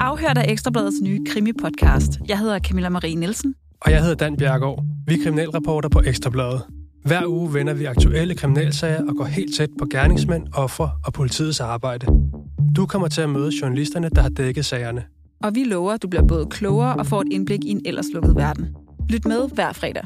Afhørt af Ekstrabladets nye krimi-podcast. Jeg hedder Camilla Marie Nielsen. Og jeg hedder Dan Bjergård. Vi er kriminalreporter på Ekstrabladet. Hver uge vender vi aktuelle kriminalsager og går helt tæt på gerningsmænd, ofre og politiets arbejde. Du kommer til at møde journalisterne, der har dækket sagerne. Og vi lover, at du bliver både klogere og får et indblik i en ellers lukket verden. Lyt med hver fredag.